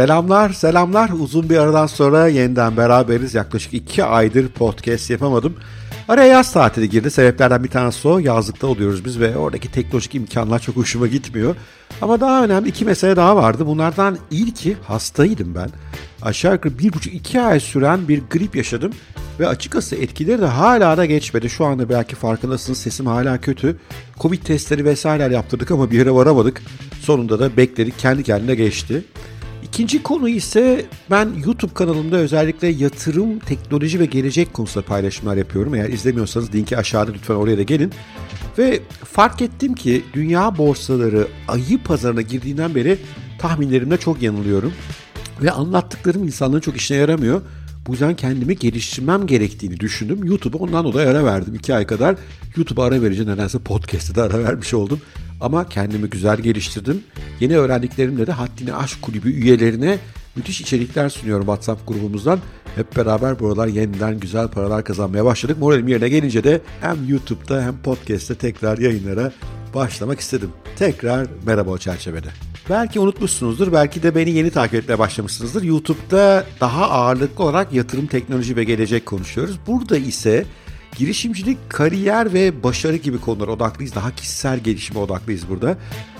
Selamlar, selamlar. Uzun bir aradan sonra yeniden beraberiz. Yaklaşık iki aydır podcast yapamadım. Araya yaz tatili girdi. Sebeplerden bir tanesi o. Yazlıkta oluyoruz biz ve oradaki teknolojik imkanlar çok hoşuma gitmiyor. Ama daha önemli iki mesele daha vardı. Bunlardan ilki hastaydım ben. Aşağı yukarı bir buçuk iki ay süren bir grip yaşadım. Ve açıkçası etkileri de hala da geçmedi. Şu anda belki farkındasınız sesim hala kötü. Covid testleri vesaireler yaptırdık ama bir yere varamadık. Sonunda da bekledik kendi kendine geçti. İkinci konu ise ben YouTube kanalımda özellikle yatırım, teknoloji ve gelecek konusunda paylaşımlar yapıyorum. Eğer izlemiyorsanız linki aşağıda lütfen oraya da gelin. Ve fark ettim ki dünya borsaları ayı pazarına girdiğinden beri tahminlerimde çok yanılıyorum. Ve anlattıklarım insanların çok işine yaramıyor. Bu yüzden kendimi geliştirmem gerektiğini düşündüm. YouTube'a ondan dolayı ara verdim. iki ay kadar YouTube'a ara verince nedense podcast'e de ara vermiş oldum. Ama kendimi güzel geliştirdim. Yeni öğrendiklerimle de Haddini Aşk Kulübü üyelerine müthiş içerikler sunuyorum WhatsApp grubumuzdan. Hep beraber buralar yeniden güzel paralar kazanmaya başladık. Moralim yerine gelince de hem YouTube'da hem podcast'te tekrar yayınlara başlamak istedim. Tekrar merhaba o çerçevede. Belki unutmuşsunuzdur, belki de beni yeni takip etmeye başlamışsınızdır. YouTube'da daha ağırlıklı olarak yatırım, teknoloji ve gelecek konuşuyoruz. Burada ise girişimcilik, kariyer ve başarı gibi konulara odaklıyız. Daha kişisel gelişime odaklıyız burada.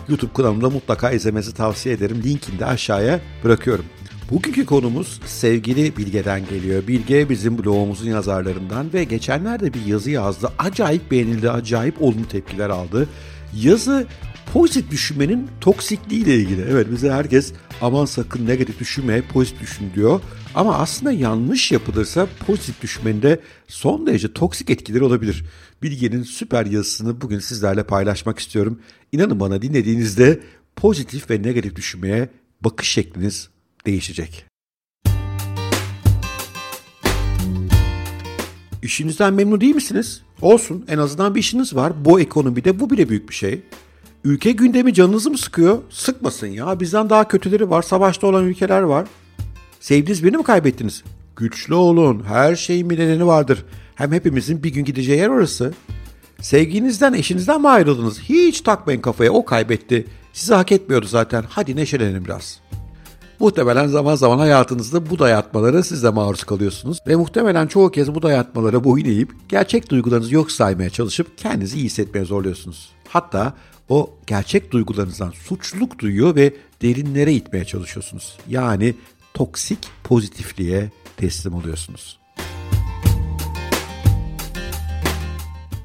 YouTube kanalımda mutlaka izlemenizi tavsiye ederim. Linkini de aşağıya bırakıyorum. Bugünkü konumuz sevgili Bilge'den geliyor. Bilge bizim blogumuzun yazarlarından ve geçenlerde bir yazı yazdı. Acayip beğenildi, acayip olumlu tepkiler aldı. Yazı pozitif düşünmenin toksikliği ile ilgili. Evet bize herkes aman sakın negatif düşünme, pozitif düşün diyor. Ama aslında yanlış yapılırsa pozitif düşünmenin de son derece toksik etkileri olabilir. Bilge'nin süper yazısını bugün sizlerle paylaşmak istiyorum. İnanın bana dinlediğinizde pozitif ve negatif düşünmeye bakış şekliniz değişecek. İşinizden memnun değil misiniz? Olsun en azından bir işiniz var. Bu ekonomide bu bile büyük bir şey. Ülke gündemi canınızı mı sıkıyor? Sıkmasın ya. Bizden daha kötüleri var. Savaşta olan ülkeler var. Sevdiğiniz birini mi kaybettiniz? Güçlü olun. Her şeyin bir nedeni vardır. Hem hepimizin bir gün gideceği yer orası. Sevginizden, eşinizden mi ayrıldınız? Hiç takmayın kafaya. O kaybetti. Sizi hak etmiyordu zaten. Hadi neşelenin biraz. Muhtemelen zaman zaman hayatınızda bu dayatmalara siz de maruz kalıyorsunuz ve muhtemelen çoğu kez bu dayatmalara boyun eğip gerçek duygularınızı yok saymaya çalışıp kendinizi iyi hissetmeye zorluyorsunuz. Hatta o gerçek duygularınızdan suçluluk duyuyor ve derinlere itmeye çalışıyorsunuz. Yani toksik pozitifliğe teslim oluyorsunuz.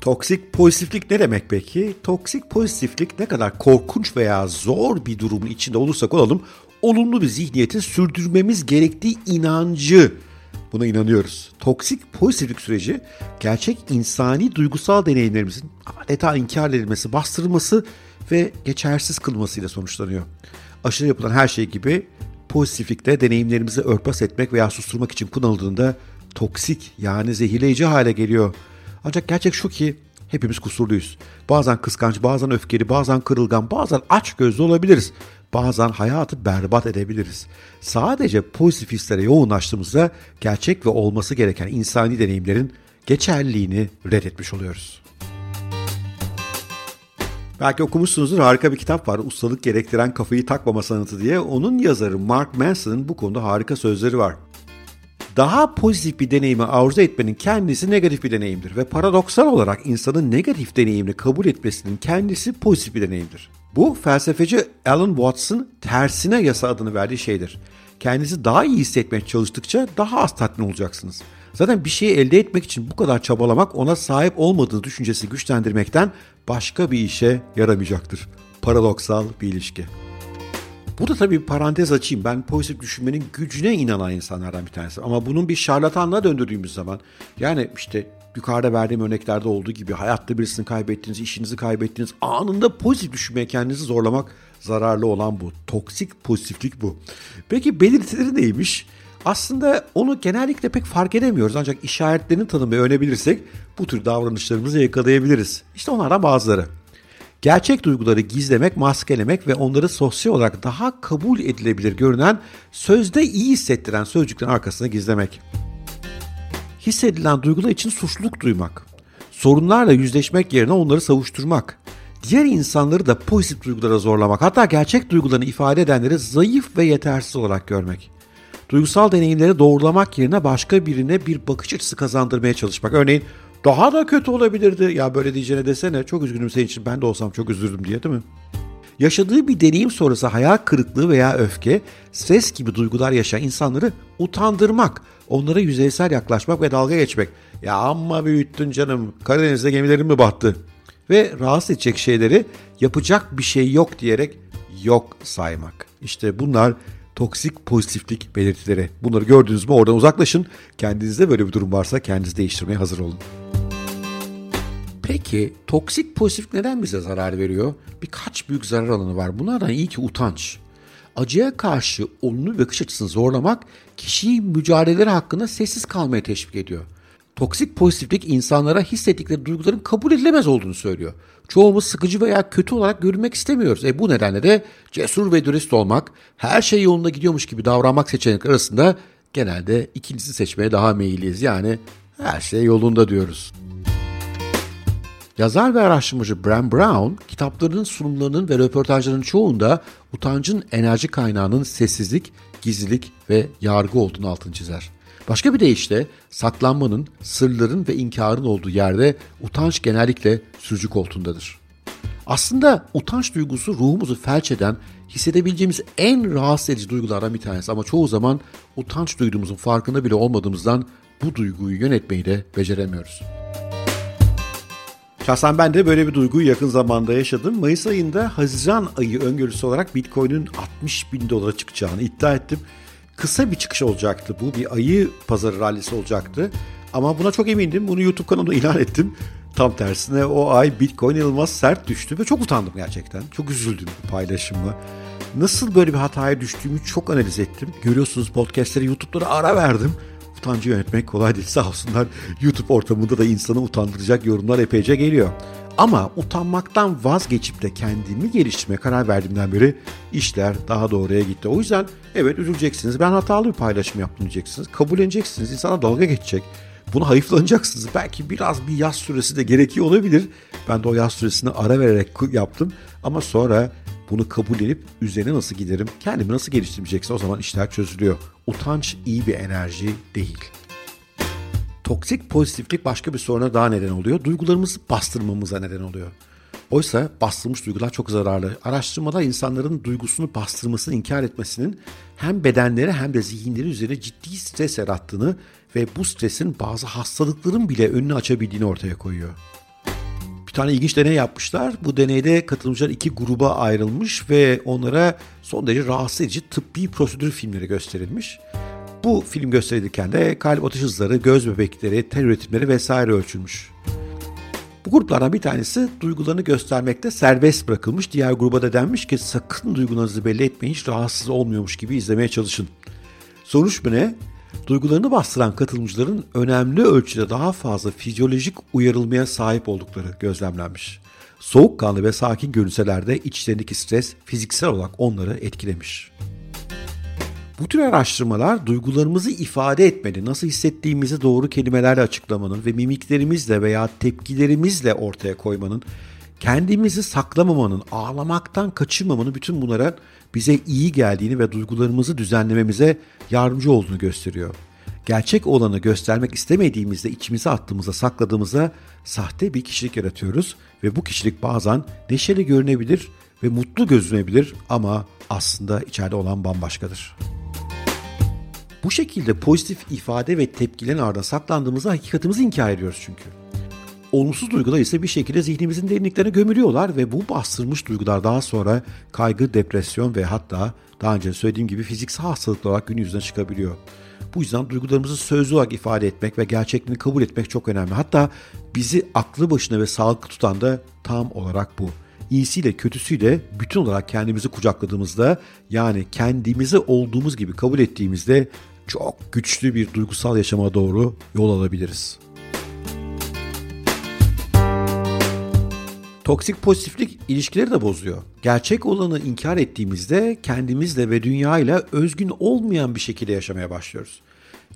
Toksik pozitiflik ne demek peki? Toksik pozitiflik ne kadar korkunç veya zor bir durumun içinde olursak olalım olumlu bir zihniyeti sürdürmemiz gerektiği inancı Buna inanıyoruz. Toksik pozitiflik süreci gerçek insani duygusal deneyimlerimizin adeta inkar edilmesi, bastırılması ve geçersiz kılmasıyla sonuçlanıyor. Aşırı yapılan her şey gibi pozitiflikte deneyimlerimizi örtbas etmek veya susturmak için kullanıldığında toksik yani zehirleyici hale geliyor. Ancak gerçek şu ki hepimiz kusurluyuz. Bazen kıskanç, bazen öfkeli, bazen kırılgan, bazen aç gözlü olabiliriz bazen hayatı berbat edebiliriz. Sadece pozitif hislere yoğunlaştığımızda gerçek ve olması gereken insani deneyimlerin geçerliliğini reddetmiş oluyoruz. Belki okumuşsunuzdur harika bir kitap var ustalık gerektiren kafayı takmama sanatı diye. Onun yazarı Mark Manson'ın bu konuda harika sözleri var. Daha pozitif bir deneyimi arzu etmenin kendisi negatif bir deneyimdir ve paradoksal olarak insanın negatif deneyimini kabul etmesinin kendisi pozitif bir deneyimdir. Bu felsefeci Alan Watts'ın tersine yasa adını verdiği şeydir. Kendinizi daha iyi hissetmeye çalıştıkça daha az tatmin olacaksınız. Zaten bir şeyi elde etmek için bu kadar çabalamak ona sahip olmadığı düşüncesi güçlendirmekten başka bir işe yaramayacaktır. Paradoksal bir ilişki. Bu da tabii bir parantez açayım. Ben pozitif düşünmenin gücüne inanan insanlardan bir tanesi. Ama bunun bir şarlatanlığa döndürdüğümüz zaman yani işte yukarıda verdiğim örneklerde olduğu gibi hayatta birisini kaybettiniz, işinizi kaybettiniz. Anında pozitif düşünmeye kendinizi zorlamak zararlı olan bu. Toksik pozitiflik bu. Peki belirtileri neymiş? Aslında onu genellikle pek fark edemiyoruz ancak işaretlerini tanımayı öğrenebilirsek bu tür davranışlarımızı yakalayabiliriz. İşte onlardan bazıları. Gerçek duyguları gizlemek, maskelemek ve onları sosyal olarak daha kabul edilebilir görünen sözde iyi hissettiren sözcüklerin arkasına gizlemek hissedilen duygular için suçluluk duymak, sorunlarla yüzleşmek yerine onları savuşturmak, diğer insanları da pozitif duygulara zorlamak, hatta gerçek duygularını ifade edenleri zayıf ve yetersiz olarak görmek. Duygusal deneyimleri doğrulamak yerine başka birine bir bakış açısı kazandırmaya çalışmak. Örneğin daha da kötü olabilirdi. Ya böyle diyeceğine desene çok üzgünüm senin için ben de olsam çok üzüldüm diye değil mi? Yaşadığı bir deneyim sonrası hayal kırıklığı veya öfke, stres gibi duygular yaşayan insanları utandırmak, onlara yüzeysel yaklaşmak ve dalga geçmek. Ya amma büyüttün canım, Karadeniz'de gemilerin mi battı? Ve rahatsız edecek şeyleri yapacak bir şey yok diyerek yok saymak. İşte bunlar toksik pozitiflik belirtileri. Bunları gördünüz mü oradan uzaklaşın. Kendinizde böyle bir durum varsa kendinizi değiştirmeye hazır olun. Peki toksik pozitif neden bize zarar veriyor? Birkaç büyük zarar alanı var. Bunlardan iyi ki utanç. Acıya karşı olumlu bakış açısını zorlamak kişiyi mücadeleleri hakkında sessiz kalmaya teşvik ediyor. Toksik pozitiflik insanlara hissettikleri duyguların kabul edilemez olduğunu söylüyor. Çoğumuz sıkıcı veya kötü olarak görünmek istemiyoruz. E bu nedenle de cesur ve dürüst olmak, her şey yolunda gidiyormuş gibi davranmak seçenekler arasında genelde ikincisi seçmeye daha meyilliyiz. Yani her şey yolunda diyoruz. Yazar ve araştırmacı Bram Brown, kitaplarının sunumlarının ve röportajlarının çoğunda utancın enerji kaynağının sessizlik, gizlilik ve yargı olduğunu altını çizer. Başka bir deyişle saklanmanın, sırların ve inkarın olduğu yerde utanç genellikle sürücü koltuğundadır. Aslında utanç duygusu ruhumuzu felç eden, hissedebileceğimiz en rahatsız edici duygulardan bir tanesi ama çoğu zaman utanç duyduğumuzun farkında bile olmadığımızdan bu duyguyu yönetmeyi de beceremiyoruz. Şahsen ben de böyle bir duyguyu yakın zamanda yaşadım. Mayıs ayında Haziran ayı öngörüsü olarak Bitcoin'in 60 bin dolara çıkacağını iddia ettim. Kısa bir çıkış olacaktı bu. Bir ayı pazarı rallisi olacaktı. Ama buna çok emindim. Bunu YouTube kanalımda ilan ettim. Tam tersine o ay Bitcoin inanılmaz sert düştü ve çok utandım gerçekten. Çok üzüldüm bu paylaşımla. Nasıl böyle bir hataya düştüğümü çok analiz ettim. Görüyorsunuz podcastlere, YouTube'lara ara verdim utancı yönetmek kolay değil sağ olsunlar. YouTube ortamında da insanı utandıracak yorumlar epeyce geliyor. Ama utanmaktan vazgeçip de kendimi geliştirmeye karar verdiğimden beri işler daha doğruya gitti. O yüzden evet üzüleceksiniz. Ben hatalı bir paylaşım yaptım diyeceksiniz. Kabulleneceksiniz. İnsana dalga geçecek. Bunu hayıflanacaksınız. Belki biraz bir yaz süresi de gerekiyor olabilir. Ben de o yaz süresini ara vererek yaptım. Ama sonra bunu kabul edip üzerine nasıl giderim, kendimi nasıl geliştirmeyecekse o zaman işler çözülüyor. Utanç iyi bir enerji değil. Toksik pozitiflik başka bir soruna daha neden oluyor. Duygularımızı bastırmamıza neden oluyor. Oysa bastırılmış duygular çok zararlı. Araştırmada insanların duygusunu bastırmasını inkar etmesinin hem bedenleri hem de zihinleri üzerine ciddi stres yarattığını ve bu stresin bazı hastalıkların bile önünü açabildiğini ortaya koyuyor tane ilginç deney yapmışlar. Bu deneyde katılımcılar iki gruba ayrılmış ve onlara son derece rahatsız edici tıbbi prosedür filmleri gösterilmiş. Bu film gösterilirken de kalp atış hızları, göz bebekleri, ter üretimleri vesaire ölçülmüş. Bu gruplardan bir tanesi duygularını göstermekte serbest bırakılmış. Diğer gruba da denmiş ki sakın duygularınızı belli etmeyin, hiç rahatsız olmuyormuş gibi izlemeye çalışın. Sonuç mu ne? Duygularını bastıran katılımcıların önemli ölçüde daha fazla fizyolojik uyarılmaya sahip oldukları gözlemlenmiş. Soğukkanlı ve sakin görünselerde içlerindeki stres fiziksel olarak onları etkilemiş. Bu tür araştırmalar duygularımızı ifade etmenin, nasıl hissettiğimizi doğru kelimelerle açıklamanın ve mimiklerimizle veya tepkilerimizle ortaya koymanın, kendimizi saklamamanın, ağlamaktan kaçınmamanın bütün bunlara bize iyi geldiğini ve duygularımızı düzenlememize yardımcı olduğunu gösteriyor. Gerçek olanı göstermek istemediğimizde içimize attığımızda sakladığımızda sahte bir kişilik yaratıyoruz ve bu kişilik bazen neşeli görünebilir ve mutlu gözünebilir ama aslında içeride olan bambaşkadır. Bu şekilde pozitif ifade ve tepkilerin ardında saklandığımızda hakikatimizi inkar ediyoruz çünkü. Olumsuz duygular ise bir şekilde zihnimizin derinliklerine gömülüyorlar ve bu bastırmış duygular daha sonra kaygı, depresyon ve hatta daha önce söylediğim gibi fiziksel hastalıklar olarak gün yüzüne çıkabiliyor. Bu yüzden duygularımızı sözlü olarak ifade etmek ve gerçekliğini kabul etmek çok önemli. Hatta bizi aklı başına ve sağlıklı tutan da tam olarak bu. İyisiyle kötüsüyle bütün olarak kendimizi kucakladığımızda yani kendimizi olduğumuz gibi kabul ettiğimizde çok güçlü bir duygusal yaşama doğru yol alabiliriz. Toksik pozitiflik ilişkileri de bozuyor. Gerçek olanı inkar ettiğimizde kendimizle ve dünyayla özgün olmayan bir şekilde yaşamaya başlıyoruz.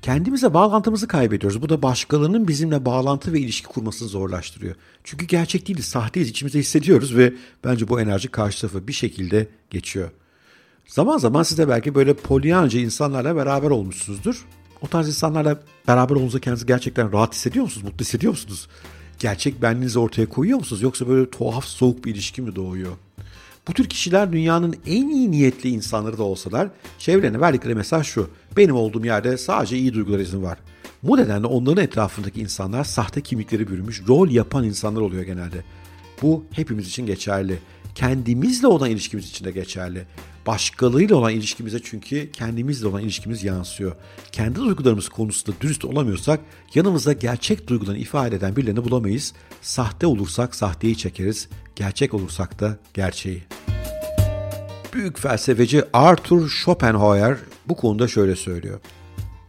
kendimize bağlantımızı kaybediyoruz. Bu da başkalarının bizimle bağlantı ve ilişki kurmasını zorlaştırıyor. Çünkü gerçek değiliz, sahteyiz, içimizde hissediyoruz ve bence bu enerji karşı tarafı bir şekilde geçiyor. Zaman zaman siz de belki böyle polyanca insanlarla beraber olmuşsunuzdur. O tarz insanlarla beraber olduğunuzda kendinizi gerçekten rahat hissediyor musunuz, mutlu hissediyor musunuz? Gerçek benliğinizi ortaya koyuyor musunuz yoksa böyle tuhaf soğuk bir ilişki mi doğuyor? Bu tür kişiler dünyanın en iyi niyetli insanları da olsalar çevrelerine verdikleri mesaj şu. Benim olduğum yerde sadece iyi duygular izin var. Bu nedenle onların etrafındaki insanlar sahte kimlikleri bürümüş, rol yapan insanlar oluyor genelde. Bu hepimiz için geçerli. Kendimizle olan ilişkimiz için de geçerli. Başkalarıyla olan ilişkimize çünkü kendimizle olan ilişkimiz yansıyor. Kendi duygularımız konusunda dürüst olamıyorsak yanımızda gerçek duygularını ifade eden birilerini bulamayız. Sahte olursak sahteyi çekeriz, gerçek olursak da gerçeği. Büyük felsefeci Arthur Schopenhauer bu konuda şöyle söylüyor.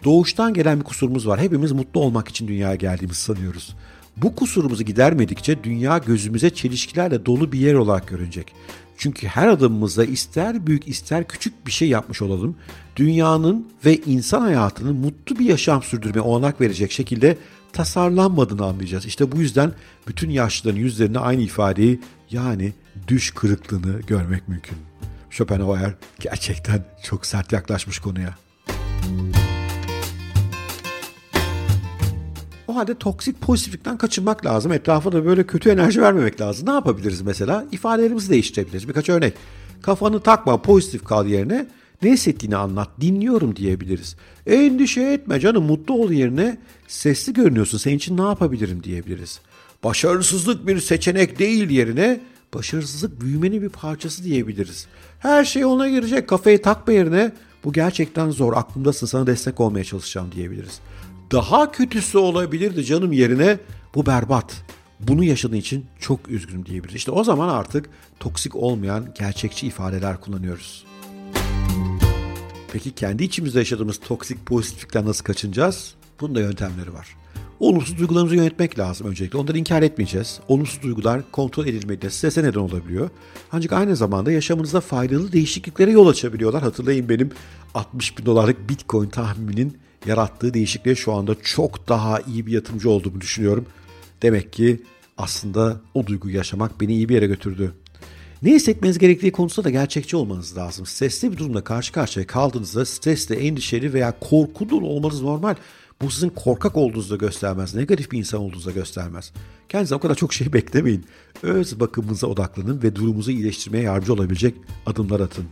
Doğuştan gelen bir kusurumuz var. Hepimiz mutlu olmak için dünyaya geldiğimizi sanıyoruz. Bu kusurumuzu gidermedikçe dünya gözümüze çelişkilerle dolu bir yer olarak görünecek. Çünkü her adımımızda ister büyük ister küçük bir şey yapmış olalım, dünyanın ve insan hayatının mutlu bir yaşam sürdürmeye olanak verecek şekilde tasarlanmadığını anlayacağız. İşte bu yüzden bütün yaşlıların yüzlerinde aynı ifadeyi yani düş kırıklığını görmek mümkün. Schopenhauer gerçekten çok sert yaklaşmış konuya. O halde toksik pozitiflikten kaçınmak lazım. Etrafa da böyle kötü enerji vermemek lazım. Ne yapabiliriz mesela? İfadelerimizi değiştirebiliriz. Birkaç örnek. Kafanı takma pozitif kal yerine ne hissettiğini anlat, dinliyorum diyebiliriz. Endişe etme canım mutlu ol yerine sesli görünüyorsun senin için ne yapabilirim diyebiliriz. Başarısızlık bir seçenek değil yerine başarısızlık büyümenin bir parçası diyebiliriz. Her şey ona girecek kafayı takma yerine bu gerçekten zor aklımdasın sana destek olmaya çalışacağım diyebiliriz. Daha kötüsü olabilirdi canım yerine bu berbat. Bunu yaşadığın için çok üzgünüm diyebiliriz. İşte o zaman artık toksik olmayan gerçekçi ifadeler kullanıyoruz. Peki kendi içimizde yaşadığımız toksik pozitiflikten nasıl kaçınacağız? Bunun da yöntemleri var. Olumsuz duygularımızı yönetmek lazım öncelikle. Onları inkar etmeyeceğiz. Olumsuz duygular kontrol edilmediğinde strese neden olabiliyor. Ancak aynı zamanda yaşamınızda faydalı değişikliklere yol açabiliyorlar. Hatırlayın benim 60 bin dolarlık bitcoin tahmininin yarattığı değişikliğe şu anda çok daha iyi bir yatırımcı olduğumu düşünüyorum. Demek ki aslında o duyguyu yaşamak beni iyi bir yere götürdü. Ne hissetmeniz gerektiği konusunda da gerçekçi olmanız lazım. Stresli bir durumda karşı karşıya kaldığınızda stresli, endişeli veya korkulu olmanız normal. Bu sizin korkak olduğunuzu da göstermez, negatif bir insan olduğunuzu da göstermez. Kendinize o kadar çok şey beklemeyin. Öz bakımınıza odaklanın ve durumunuzu iyileştirmeye yardımcı olabilecek adımlar atın.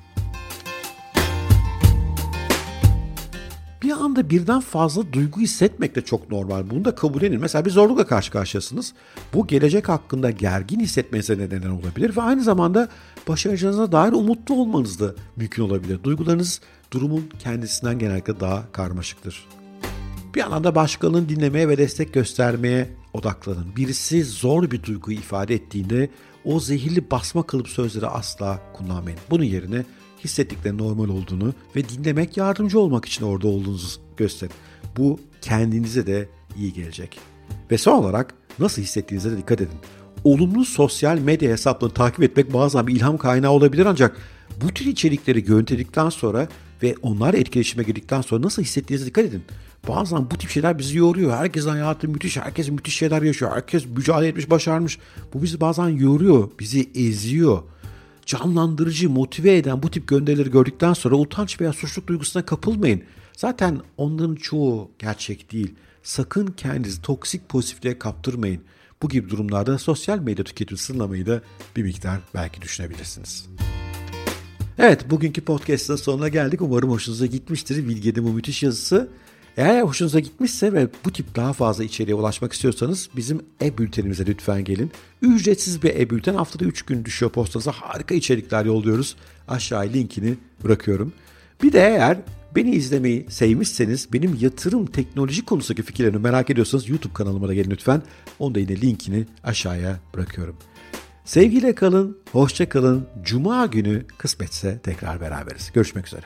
bir anda birden fazla duygu hissetmek de çok normal. Bunu da kabul edin. Mesela bir zorlukla karşı karşıyasınız. Bu gelecek hakkında gergin hissetmenize neden olabilir ve aynı zamanda başaracağınıza dair umutlu olmanız da mümkün olabilir. Duygularınız durumun kendisinden genellikle daha karmaşıktır. Bir yandan da başkalarını dinlemeye ve destek göstermeye odaklanın. Birisi zor bir duyguyu ifade ettiğinde o zehirli basma kalıp sözleri asla kullanmayın. Bunun yerine hissettikleri normal olduğunu ve dinlemek yardımcı olmak için orada olduğunuzu gösterin. Bu kendinize de iyi gelecek. Ve son olarak nasıl hissettiğinize de dikkat edin. Olumlu sosyal medya hesaplarını takip etmek bazen bir ilham kaynağı olabilir ancak bu tür içerikleri görüntüledikten sonra ve onlar etkileşime girdikten sonra nasıl hissettiğinize dikkat edin. Bazen bu tip şeyler bizi yoruyor. Herkes hayatı müthiş, herkes müthiş şeyler yaşıyor. Herkes mücadele etmiş, başarmış. Bu bizi bazen yoruyor, bizi eziyor canlandırıcı, motive eden bu tip gönderileri gördükten sonra utanç veya suçluluk duygusuna kapılmayın. Zaten onların çoğu gerçek değil. Sakın kendinizi toksik pozitifliğe kaptırmayın. Bu gibi durumlarda sosyal medya tüketimi sınırlamayı da bir miktar belki düşünebilirsiniz. Evet bugünkü podcast'ın sonuna geldik. Umarım hoşunuza gitmiştir. Bilge'de bu müthiş yazısı. Eğer hoşunuza gitmişse ve bu tip daha fazla içeriğe ulaşmak istiyorsanız bizim e-bültenimize lütfen gelin. Ücretsiz bir e-bülten haftada 3 gün düşüyor postanıza. Harika içerikler yolluyoruz. Aşağıya linkini bırakıyorum. Bir de eğer beni izlemeyi sevmişseniz benim yatırım teknoloji konusundaki fikirlerimi merak ediyorsanız YouTube kanalıma da gelin lütfen. Onu da yine linkini aşağıya bırakıyorum. Sevgiyle kalın, hoşça kalın. Cuma günü kısmetse tekrar beraberiz. Görüşmek üzere.